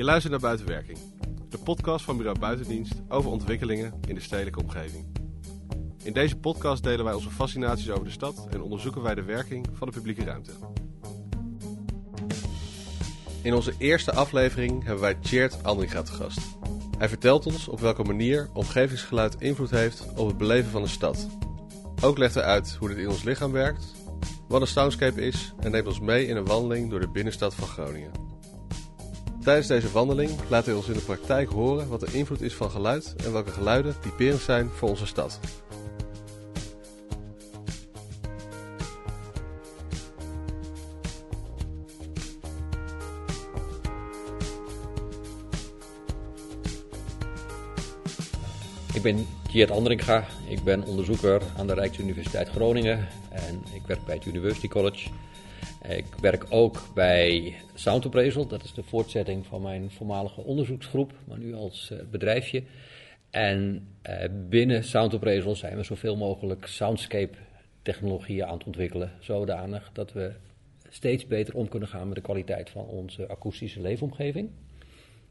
Je luistert naar Buitenwerking, de podcast van Bureau Buitendienst over ontwikkelingen in de stedelijke omgeving. In deze podcast delen wij onze fascinaties over de stad en onderzoeken wij de werking van de publieke ruimte. In onze eerste aflevering hebben wij Tjeerd Andringa te gast. Hij vertelt ons op welke manier omgevingsgeluid invloed heeft op het beleven van de stad. Ook legt hij uit hoe dit in ons lichaam werkt, wat een soundscape is en neemt ons mee in een wandeling door de binnenstad van Groningen. Tijdens deze wandeling laat hij ons in de praktijk horen wat de invloed is van geluid en welke geluiden typerend zijn voor onze stad. Ik ben Tjeerd Andringa, ik ben onderzoeker aan de Rijksuniversiteit Groningen en ik werk bij het University College. Ik werk ook bij Sound dat is de voortzetting van mijn voormalige onderzoeksgroep, maar nu als eh, bedrijfje. En eh, binnen Sound zijn we zoveel mogelijk soundscape technologieën aan het ontwikkelen, zodanig dat we steeds beter om kunnen gaan met de kwaliteit van onze akoestische leefomgeving.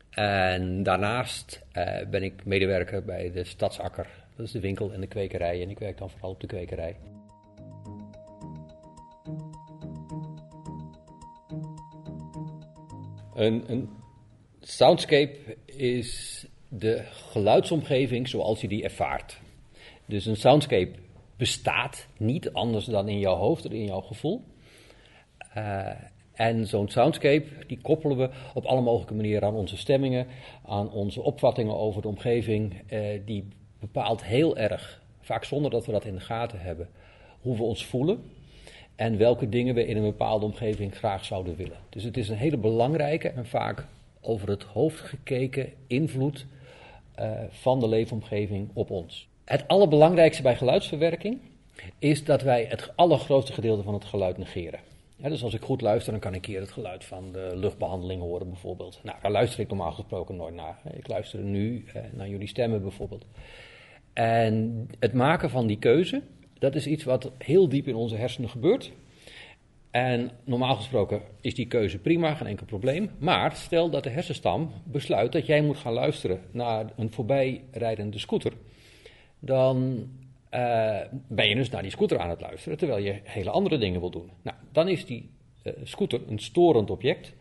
En daarnaast uh, ben ik medewerker bij de Stadsakker. Dat is de winkel en de kwekerij. En ik werk dan vooral op de kwekerij. Een, een soundscape is de geluidsomgeving zoals je die ervaart. Dus een soundscape bestaat niet anders dan in jouw hoofd en in jouw gevoel. Uh, en zo'n soundscape, die koppelen we op alle mogelijke manieren aan onze stemmingen, aan onze opvattingen over de omgeving. Eh, die bepaalt heel erg, vaak zonder dat we dat in de gaten hebben, hoe we ons voelen en welke dingen we in een bepaalde omgeving graag zouden willen. Dus het is een hele belangrijke en vaak over het hoofd gekeken invloed uh, van de leefomgeving op ons. Het allerbelangrijkste bij geluidsverwerking is dat wij het allergrootste gedeelte van het geluid negeren. Dus als ik goed luister, dan kan ik hier het geluid van de luchtbehandeling horen bijvoorbeeld. Nou, daar luister ik normaal gesproken nooit naar. Ik luister nu eh, naar jullie stemmen bijvoorbeeld. En het maken van die keuze, dat is iets wat heel diep in onze hersenen gebeurt. En normaal gesproken is die keuze prima, geen enkel probleem. Maar stel dat de hersenstam besluit dat jij moet gaan luisteren naar een voorbijrijdende scooter. Dan uh, ben je dus naar die scooter aan het luisteren, terwijl je hele andere dingen wil doen. Nou, dan is die uh, scooter een storend object.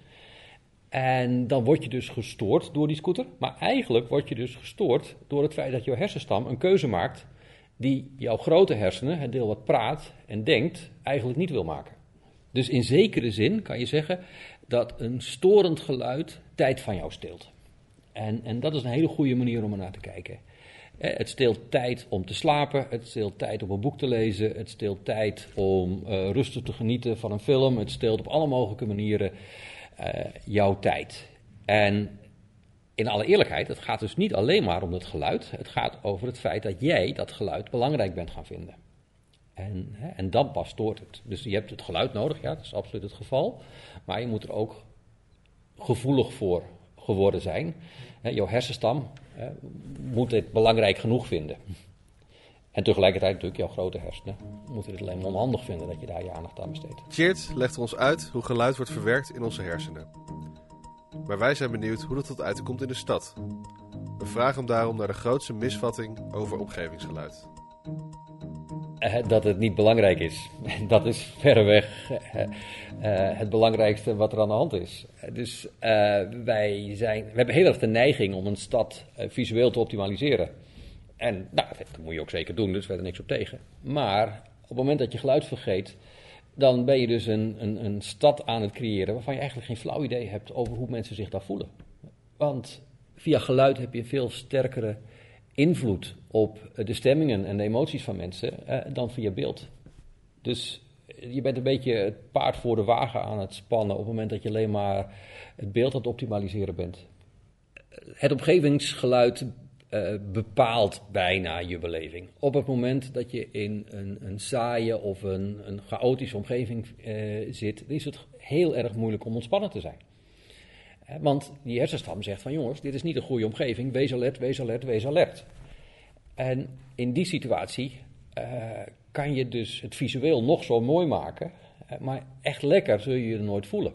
En dan word je dus gestoord door die scooter. Maar eigenlijk word je dus gestoord door het feit dat jouw hersenstam een keuze maakt die jouw grote hersenen, het deel wat praat en denkt, eigenlijk niet wil maken. Dus in zekere zin kan je zeggen dat een storend geluid tijd van jou steelt. En, en dat is een hele goede manier om er naar te kijken. Het steelt tijd om te slapen, het steelt tijd om een boek te lezen, het steelt tijd om uh, rustig te genieten van een film, het steelt op alle mogelijke manieren uh, jouw tijd. En in alle eerlijkheid, het gaat dus niet alleen maar om het geluid, het gaat over het feit dat jij dat geluid belangrijk bent gaan vinden. En, hè, en dan pas stoort het. Dus je hebt het geluid nodig, ja, dat is absoluut het geval, maar je moet er ook gevoelig voor geworden zijn. Hè, jouw hersenstam hè, moet dit belangrijk genoeg vinden. En tegelijkertijd natuurlijk jouw grote hersenen moeten het alleen maar onhandig vinden dat je daar je aandacht aan besteedt. Tjeerd legt ons uit hoe geluid wordt verwerkt in onze hersenen. Maar wij zijn benieuwd hoe dat tot uitkomt in de stad. We vragen hem daarom naar de grootste misvatting over omgevingsgeluid. Uh, dat het niet belangrijk is. Dat is verreweg uh, uh, het belangrijkste wat er aan de hand is. Dus wij zijn, we hebben heel erg de neiging om een stad visueel te optimaliseren. En nou, dat moet je ook zeker doen, dus we hebben er niks op tegen. Maar op het moment dat je geluid vergeet, dan ben je dus een, een, een stad aan het creëren waarvan je eigenlijk geen flauw idee hebt over hoe mensen zich daar voelen. Want via geluid heb je veel sterkere invloed op de stemmingen en de emoties van mensen eh, dan via beeld. Dus je bent een beetje het paard voor de wagen aan het spannen op het moment dat je alleen maar het beeld aan het optimaliseren bent. Het omgevingsgeluid uh, bepaalt bijna je beleving. Op het moment dat je in een, een saaie of een, een chaotische omgeving uh, zit, is het heel erg moeilijk om ontspannen te zijn. Want die hersenstam zegt van jongens, dit is niet een goede omgeving, wees alert, wees alert, wees alert. En in die situatie kan je dus het visueel nog zo mooi maken, maar echt lekker zul je je nooit voelen.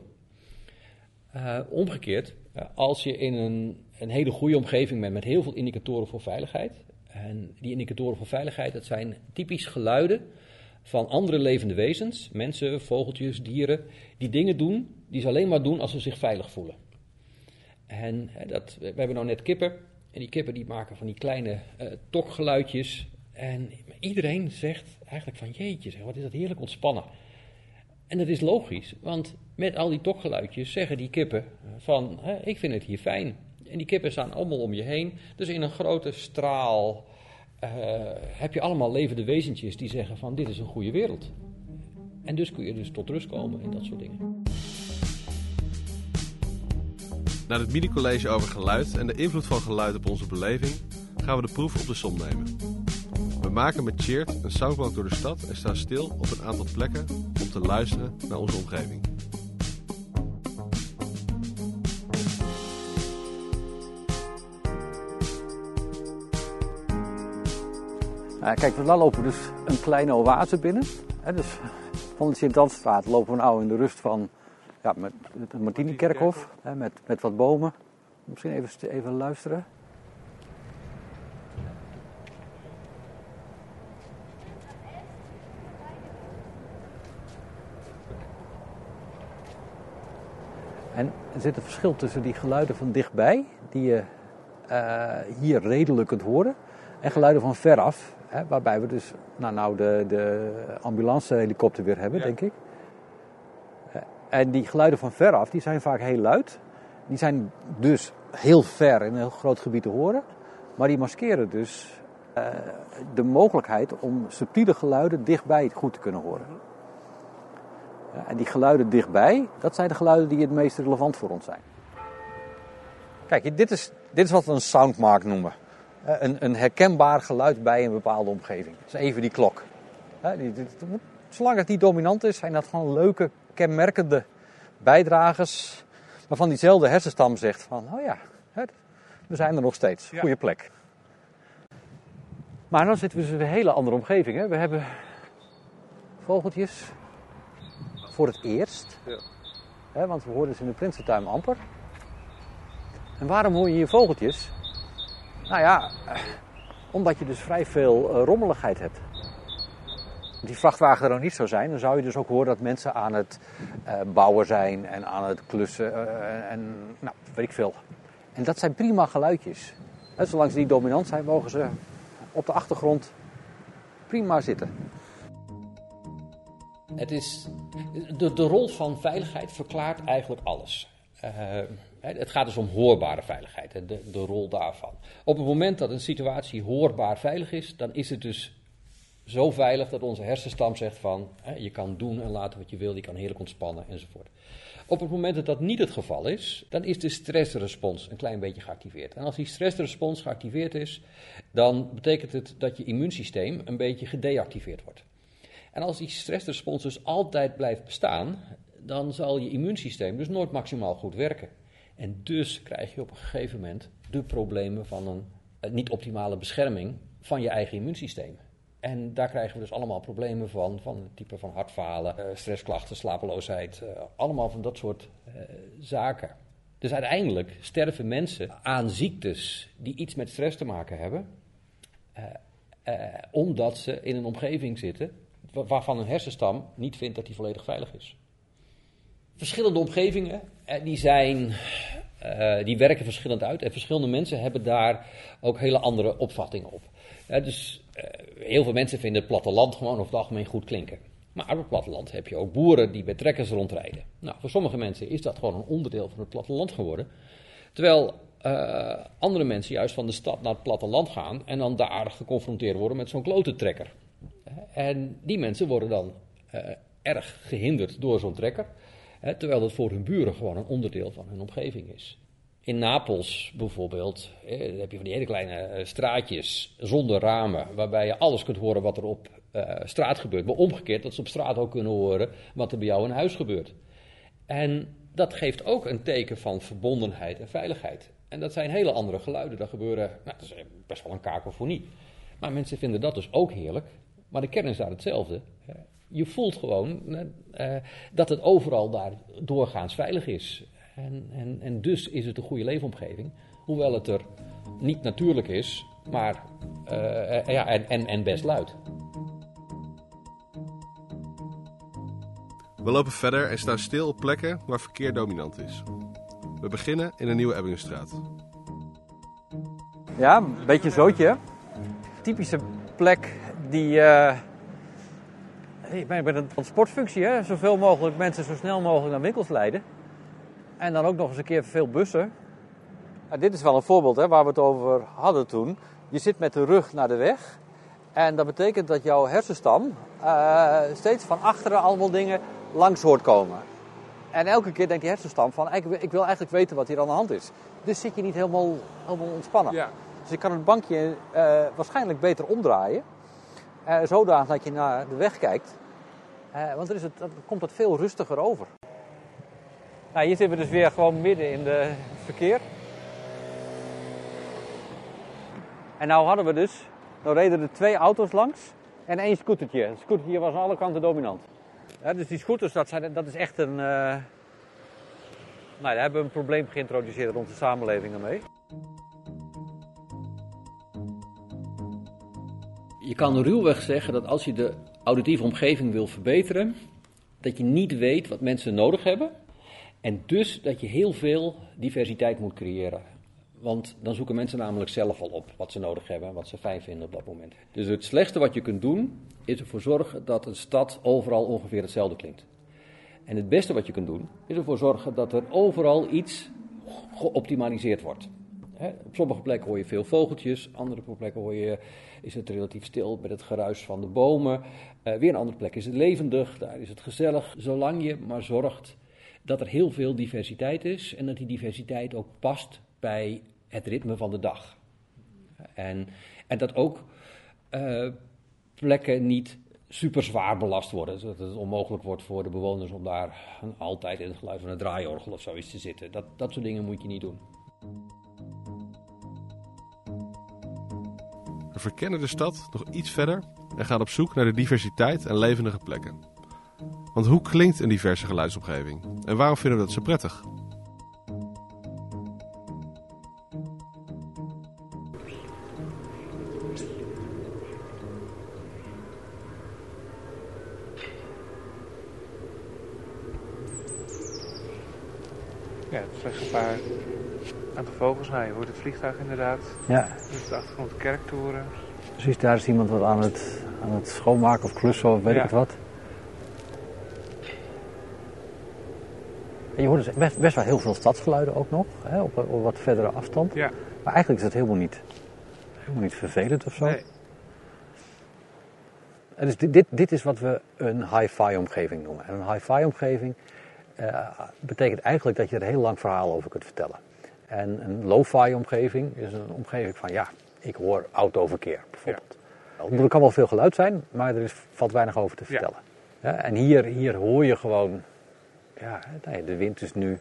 Omgekeerd, als je in een, een hele goede omgeving bent met heel veel indicatoren voor veiligheid. En die indicatoren voor veiligheid, dat zijn typisch geluiden van andere levende wezens, mensen, vogeltjes, dieren, die dingen doen die ze alleen maar doen als ze zich veilig voelen. En dat, we hebben nou net kippen. En die kippen die maken van die kleine uh, tokgeluidjes. En iedereen zegt eigenlijk van jeetje, wat is dat heerlijk ontspannen. En dat is logisch, want met al die tokgeluidjes zeggen die kippen van ik vind het hier fijn. En die kippen staan allemaal om je heen. Dus in een grote straal uh, heb je allemaal levende wezentjes die zeggen van dit is een goede wereld. En dus kun je dus tot rust komen en dat soort dingen. Na dit mini-college over geluid en de invloed van geluid op onze beleving gaan we de proef op de som nemen. We maken met Cheert een soundwalk door de stad en staan stil op een aantal plekken om te luisteren naar onze omgeving. Kijk, dan lopen we dus een kleine oase binnen. Hè, dus van de Sint-Anstraat lopen we nou in de rust van ja, met het Martini-kerkhof, met, met wat bomen. Misschien even, even luisteren. En er zit een verschil tussen die geluiden van dichtbij, die je uh, hier redelijk kunt horen, en geluiden van veraf, hè, waarbij we dus nou, nou de, de ambulancehelikopter weer hebben, denk ik. En die geluiden van veraf, die zijn vaak heel luid. Die zijn dus heel ver in een heel groot gebied te horen. Maar die maskeren dus uh, de mogelijkheid om subtiele geluiden dichtbij goed te kunnen horen. Ja, en die geluiden dichtbij, dat zijn de geluiden die het meest relevant voor ons zijn. Kijk, dit is, dit is wat we een soundmark noemen. Een, een herkenbaar geluid bij een bepaalde omgeving. Dat is even die klok. Zolang het niet dominant is, zijn dat gewoon leuke, kenmerkende bijdragers. Waarvan diezelfde hersenstam zegt van, oh ja, we zijn er nog steeds. Ja. Goede plek. Maar dan zitten we dus in een hele andere omgeving. Hè? We hebben vogeltjes voor het eerst. Ja. Hè, want we hoorden ze in de Prinsentuin amper. En waarom hoor je hier vogeltjes? Nou ja, omdat je dus vrij veel uh, rommeligheid hebt die vrachtwagen er nog niet zou zijn, dan zou je dus ook horen dat mensen aan het uh, bouwen zijn en aan het klussen uh, en nou, weet ik veel. En dat zijn prima geluidjes. Zolang ze niet dominant zijn, mogen ze op de achtergrond prima zitten. Het is, de rol van veiligheid verklaart eigenlijk alles. Uh, het gaat dus om hoorbare veiligheid, de, de rol daarvan. Op het moment dat een situatie hoorbaar veilig is, dan is het dus zo veilig dat onze hersenstam zegt van je kan doen en laten wat je wil, je kan heerlijk ontspannen enzovoort. Op het moment dat dat niet het geval is, dan is de stressrespons een klein beetje geactiveerd. En als die stressrespons geactiveerd is, dan betekent het dat je immuunsysteem een beetje gedeactiveerd wordt. En als die stressrespons dus altijd blijft bestaan, dan zal je immuunsysteem dus nooit maximaal goed werken. En dus krijg je op een gegeven moment de problemen van een niet optimale bescherming van je eigen immuunsysteem. En daar krijgen we dus allemaal problemen van, van het type van hartfalen, uh, stressklachten, slapeloosheid, uh, allemaal van dat soort zaken. Dus uiteindelijk sterven mensen aan ziektes die iets met stress te maken hebben, omdat ze in een omgeving zitten waarvan een hersenstam niet vindt dat die volledig veilig is. Verschillende omgevingen, die zijn uh, die werken verschillend uit en verschillende mensen hebben daar ook hele andere opvattingen op. Dus uh, heel veel mensen vinden het platteland gewoon over het algemeen goed klinken. Maar op het platteland heb je ook boeren die met trekkers rondrijden. Nou, voor sommige mensen is dat gewoon een onderdeel van het platteland geworden. Terwijl andere mensen juist van de stad naar het platteland gaan en dan daar geconfronteerd worden met zo'n klote trekker. En die mensen worden dan erg gehinderd door zo'n trekker. Terwijl dat voor hun buren gewoon een onderdeel van hun omgeving is. In Napels bijvoorbeeld heb je van die hele kleine uh, straatjes zonder ramen, waarbij je alles kunt horen wat er op uh, straat gebeurt. Maar omgekeerd dat ze op straat ook kunnen horen wat er bij jou in huis gebeurt. En dat geeft ook een teken van verbondenheid en veiligheid. En dat zijn hele andere geluiden. Dat gebeuren, nou, is best wel een kakofonie. Maar mensen vinden dat dus ook heerlijk. Maar de kern is daar hetzelfde je voelt gewoon uh, dat het overal daar doorgaans veilig is. En, en, en dus is het een goede leefomgeving. Hoewel het er niet natuurlijk is, maar uh, ja, en, en, en best luid. We lopen verder en staan stil op plekken waar verkeer dominant is. We beginnen in een nieuwe Ebbingenstraat. Ja, een beetje een zootje. Typische plek die. Uh, met een transportfunctie, hè? zoveel mogelijk mensen zo snel mogelijk naar winkels leiden. En dan ook nog eens een keer veel bussen. dit is wel een voorbeeld hè, waar we het over hadden toen. Je zit met de rug naar de weg. En dat betekent dat jouw hersenstam uh, steeds van achteren allemaal dingen langs hoort komen. En elke keer denkt je hersenstam van, ik, ik wil eigenlijk weten wat hier aan de hand is. Dus zit je niet helemaal, helemaal ontspannen. Ja. Dus je kan het bankje uh, waarschijnlijk beter omdraaien. Uh, zodanig dat je naar de weg kijkt. Uh, want er is het, dan komt het veel rustiger over. Nou, hier zitten we dus weer gewoon midden in het verkeer. En nou hadden we dus, nou reden er twee auto's langs en één scootertje. Het scootertje was aan alle kanten dominant. Dus die scooters, dat, zijn, dat is echt een... Uh... Nou, daar hebben we een probleem geïntroduceerd rond de samenleving ermee. Je kan ruwweg zeggen dat als je de auditieve omgeving wil verbeteren, dat je niet weet wat mensen nodig hebben. En dus dat je heel veel diversiteit moet creëren. Want dan zoeken mensen namelijk zelf al op wat ze nodig hebben en wat ze fijn vinden op dat moment. Dus het slechtste wat je kunt doen, is ervoor zorgen dat een stad overal ongeveer hetzelfde klinkt. En het beste wat je kunt doen, is ervoor zorgen dat er overal iets geoptimaliseerd wordt. Op sommige plekken hoor je veel vogeltjes, andere plekken hoor je, is het relatief stil met het geruis van de bomen. Uh, weer een andere plek is het levendig, daar is het gezellig. Zolang je maar zorgt dat er heel veel diversiteit is en dat die diversiteit ook past bij het ritme van de dag. En, en dat ook uh, plekken niet super zwaar belast worden. Zodat het onmogelijk wordt voor de bewoners om daar altijd in het geluid van een draaiorgel of zoiets te zitten. Dat, dat soort dingen moet je niet doen. We verkennen de stad nog iets verder en gaan op zoek naar de diversiteit en levendige plekken. Want hoe klinkt een diverse geluidsomgeving? En waarom vinden we dat zo prettig? Ja, het slechts een paar aantal vogels. Nou, je hoort het vliegtuig inderdaad. Ja. Dus de achtergrond de kerktoren. Precies, daar is iemand wat aan het, aan het schoonmaken of klussen of weet ik wat. En je hoort dus best, best, wel heel veel stadsgeluiden ook nog, hè, op, op, wat verdere afstand. Ja. Maar eigenlijk is het helemaal niet, helemaal niet vervelend of zo. Nee. En dus dit, dit is wat we een hi-fi omgeving noemen. En een hi-fi omgeving uh, betekent eigenlijk dat je er een heel lang verhaal over kunt vertellen. En een lo-fi omgeving is een omgeving van ja, ik hoor autoverkeer bijvoorbeeld. Ja. Er kan wel veel geluid zijn, maar er is, valt weinig over te vertellen. Ja. en hier, hier hoor je gewoon, ja, de wind is nu.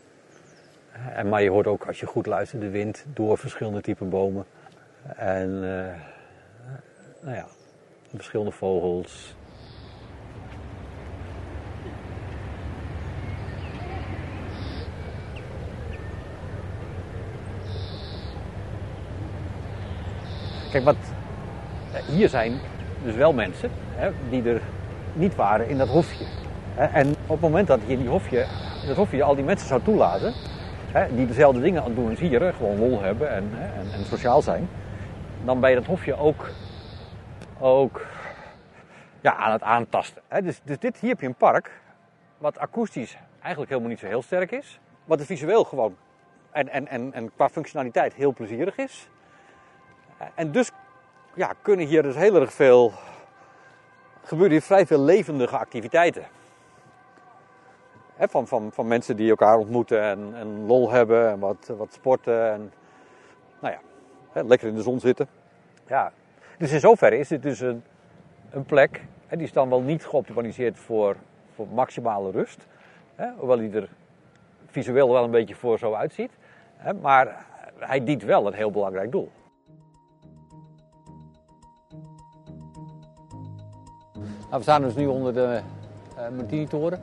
En, maar je hoort ook als je goed luistert de wind door verschillende typen bomen. En uh, nou ja, verschillende vogels. Kijk, wat, hier zijn dus wel mensen hè, die er niet waren in dat hofje. En op het moment dat je in die hofje, dat hofje al die mensen zou toelaten, hè, die dezelfde dingen aan het doen als hier, gewoon lol hebben en, en, en, sociaal zijn, dan ben je dat hofje ook, ook ja, aan het aantasten. Dus, dus dit, hier heb je een park, wat akoestisch eigenlijk helemaal niet zo heel sterk is, wat er visueel gewoon en, en, en, en qua functionaliteit heel plezierig is. En dus ja, kunnen hier dus heel erg veel, gebeuren hier vrij veel levendige activiteiten. van, van, van mensen die elkaar ontmoeten en, en lol hebben en wat, wat sporten en nou ja, lekker in de zon zitten. Ja, dus in zoverre is dit dus een, een plek, die is dan wel niet geoptimaliseerd voor, voor maximale rust. hoewel hij er visueel wel een beetje voor zo uitziet. maar hij dient wel een heel belangrijk doel. We staan dus nu onder de uh, Martini-toren.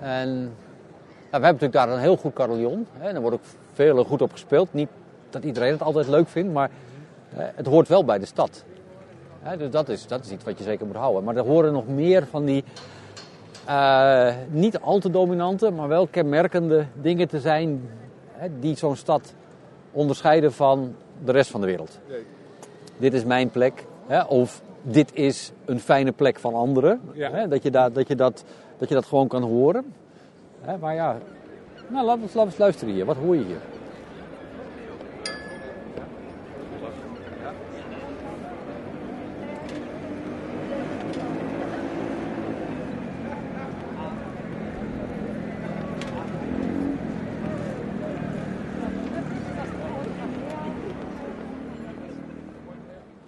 En we hebben natuurlijk daar een heel goed carillon. Hè, en daar wordt ook veel goed op gespeeld. Niet dat iedereen het altijd leuk vindt, maar eh, het hoort wel bij de stad. Hè, dus dat is, dat is iets wat je zeker moet houden. Maar er horen nog meer van die eh, niet al te dominante, maar wel kenmerkende dingen te zijn hè, die zo'n stad onderscheiden van de rest van de wereld. Dit is mijn plek, hè, of dit is een fijne plek van anderen. Ja. Hè, dat, je daar, dat, je dat, dat je dat gewoon kan horen. Hè, maar ja, nou, laten we eens- laten we eens luisteren hier. Wat hoor je hier?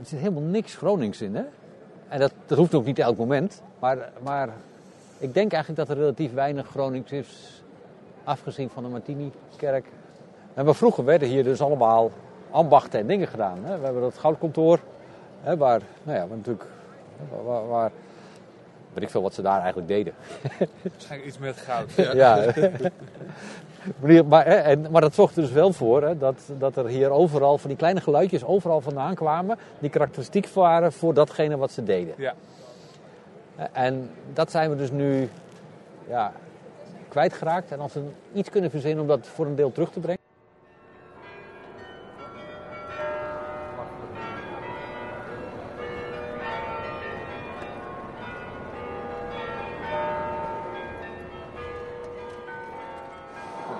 Er zit helemaal niks Gronings in, hè? En dat, hoeft ook niet elk moment. Maar, maar ik denk eigenlijk dat er relatief weinig Gronings is, afgezien van de Martini-kerk. En vroeger werden hier dus allemaal ambachten en dingen gedaan. Hè? We hebben dat goudkantoor, hè, waar, nou ja, natuurlijk, waar, waar- weet ik veel wat ze daar eigenlijk deden. Waarschijnlijk iets met goud. Ja. Maar, en, maar dat zorgde er dus wel voor hè, dat, dat er hier overal van die kleine geluidjes overal vandaan kwamen. Die karakteristiek waren voor datgene wat ze deden. Ja. En dat zijn we dus nu ja, kwijtgeraakt. En als we iets kunnen verzinnen om dat voor een deel terug te brengen.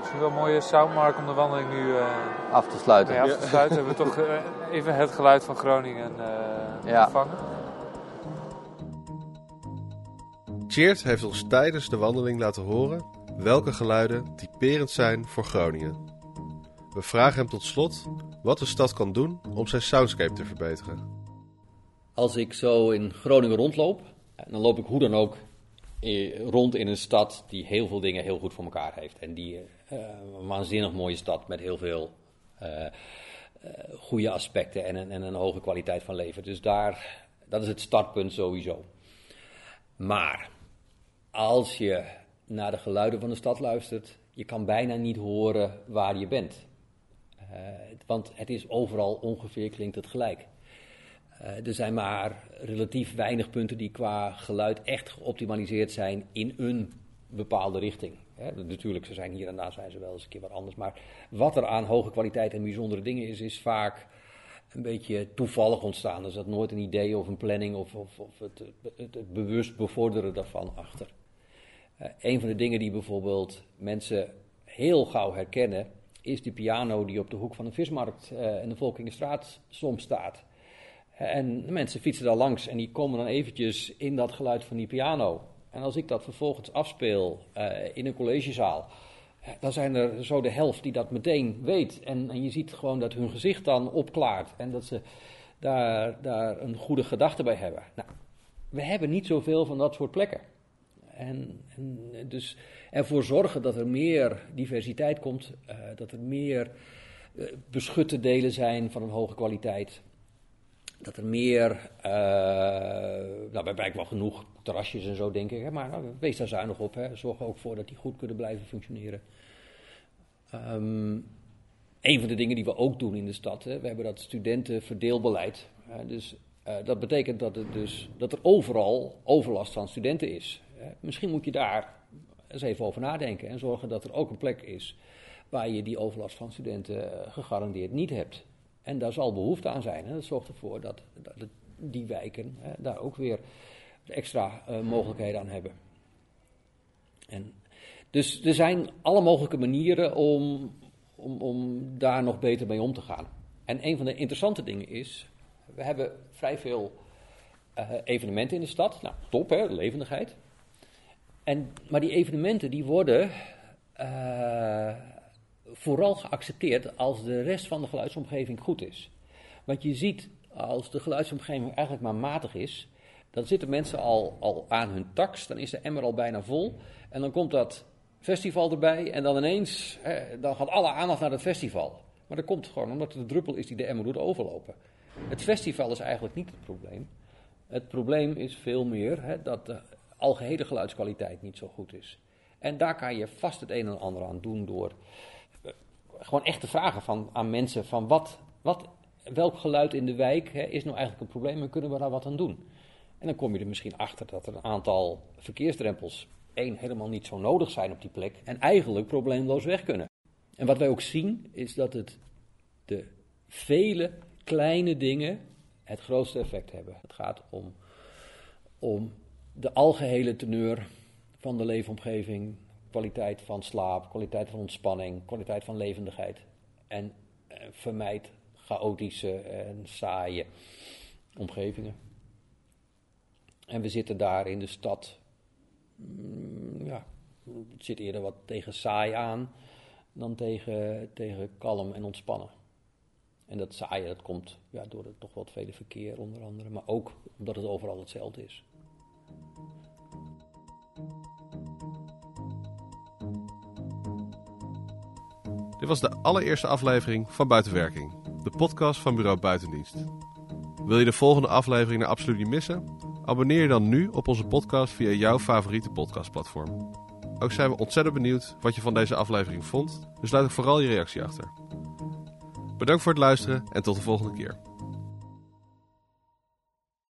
Misschien wel een mooie soundmark om de wandeling nu eh af te sluiten. mee af te sluiten. Hebben we toch eh, even het geluid van Groningen eh Ja. gevangen. Tjeerd heeft ons tijdens de wandeling laten horen welke geluiden typerend zijn voor Groningen. We vragen hem tot slot wat de stad kan doen om zijn soundscape te verbeteren. Als ik zo in Groningen rondloop, dan loop ik hoe dan ook eh, rond in een stad die heel veel dingen heel goed voor elkaar heeft. En die een waanzinnig mooie stad met heel veel eh, eh, goede aspecten en een, en een hoge kwaliteit van leven. Dus daar, dat is het startpunt sowieso. Maar als je naar de geluiden van de stad luistert, je kan bijna niet horen waar je bent. Eh, want het is overal ongeveer klinkt het gelijk. Eh, er zijn maar relatief weinig punten die qua geluid echt geoptimaliseerd zijn in een bepaalde richting. Natuurlijk, ze zijn hier en daar zijn ze wel eens een keer wat anders. Maar wat er aan hoge kwaliteit en bijzondere dingen is, is vaak een beetje toevallig ontstaan. Er zat nooit een idee of een planning of, of, of het, het, bewust bevorderen daarvan achter. Eh, een van de dingen die bijvoorbeeld mensen heel gauw herkennen, is die piano die op de hoek van de vismarkt eh, en de Volkingenstraat soms staat. En de mensen fietsen daar langs en die komen dan eventjes in dat geluid van die piano. En als ik dat vervolgens afspeel eh, in een collegezaal, eh, dan zijn er zo de helft die dat meteen weet. En, en je ziet gewoon dat hun gezicht dan opklaart en dat ze daar, daar een goede gedachte bij hebben. Nou, we hebben niet zoveel van dat soort plekken. En, en dus ervoor zorgen dat er meer diversiteit komt, eh, dat er meer beschutte delen zijn van een hoge kwaliteit. Dat er meer, eh nou, we hebben eigenlijk wel genoeg terrasjes en zo, denk ik. Hè, maar nou, wees daar zuinig op. Hè. Zorg er ook voor dat die goed kunnen blijven functioneren. Ehm, een van de dingen die we ook doen in de stad, hè, we hebben dat studentenverdeelbeleid. Hè, dus eh, dat betekent dat, het dus, dat er overal overlast van studenten is. Hè. Misschien moet je daar eens even over nadenken en zorgen dat er ook een plek is waar je die overlast van studenten eh, gegarandeerd niet hebt. En daar zal behoefte aan zijn. En dat zorgt ervoor dat, die wijken hè, daar ook weer extra eh, mogelijkheden aan hebben. En dus er zijn alle mogelijke manieren om, om, om daar nog beter mee om te gaan. En een van de interessante dingen is, we hebben vrij veel eh, evenementen in de stad. Nou, top hè, levendigheid. En, maar die evenementen die worden eh, vooral geaccepteerd als de rest van de geluidsomgeving goed is. Want je ziet, als de geluidsomgeving eigenlijk maar matig is, dan zitten mensen al, al aan hun tax, dan is de emmer al bijna vol. En dan komt dat festival erbij en dan ineens, hè, dan gaat alle aandacht naar het festival. Maar dat komt gewoon omdat het de druppel is die de emmer doet overlopen. Het festival is eigenlijk niet het probleem. Het probleem is veel meer hè, dat de algehele geluidskwaliteit niet zo goed is. En daar kan je vast het een en ander aan doen door gewoon echt te vragen van, aan mensen van wat, wat, welk geluid in de wijk hè, is nou eigenlijk een probleem en kunnen we daar wat aan doen? En dan kom je er misschien achter dat er een aantal verkeersdrempels één helemaal niet zo nodig zijn op die plek en eigenlijk probleemloos weg kunnen. En wat wij ook zien is dat het de vele kleine dingen het grootste effect hebben. Het gaat om, om de algehele teneur van de leefomgeving, kwaliteit van slaap, kwaliteit van ontspanning, kwaliteit van levendigheid. En eh, vermijd chaotische en saaie omgevingen. En we zitten daar in de stad, mm, ja, het zit eerder wat tegen saai aan dan tegen, tegen kalm en ontspannen. En dat saaie, dat komt ja, door het toch wat vele verkeer onder andere, maar ook omdat het overal hetzelfde is. Dit was de allereerste aflevering van Buitenwerking, de podcast van Bureau Buitendienst. Wil je de volgende aflevering nou absoluut niet missen? Abonneer je dan nu op onze podcast via jouw favoriete podcastplatform. Ook zijn we ontzettend benieuwd wat je van deze aflevering vond, dus laat ook vooral je reactie achter. Bedankt voor het luisteren en tot de volgende keer.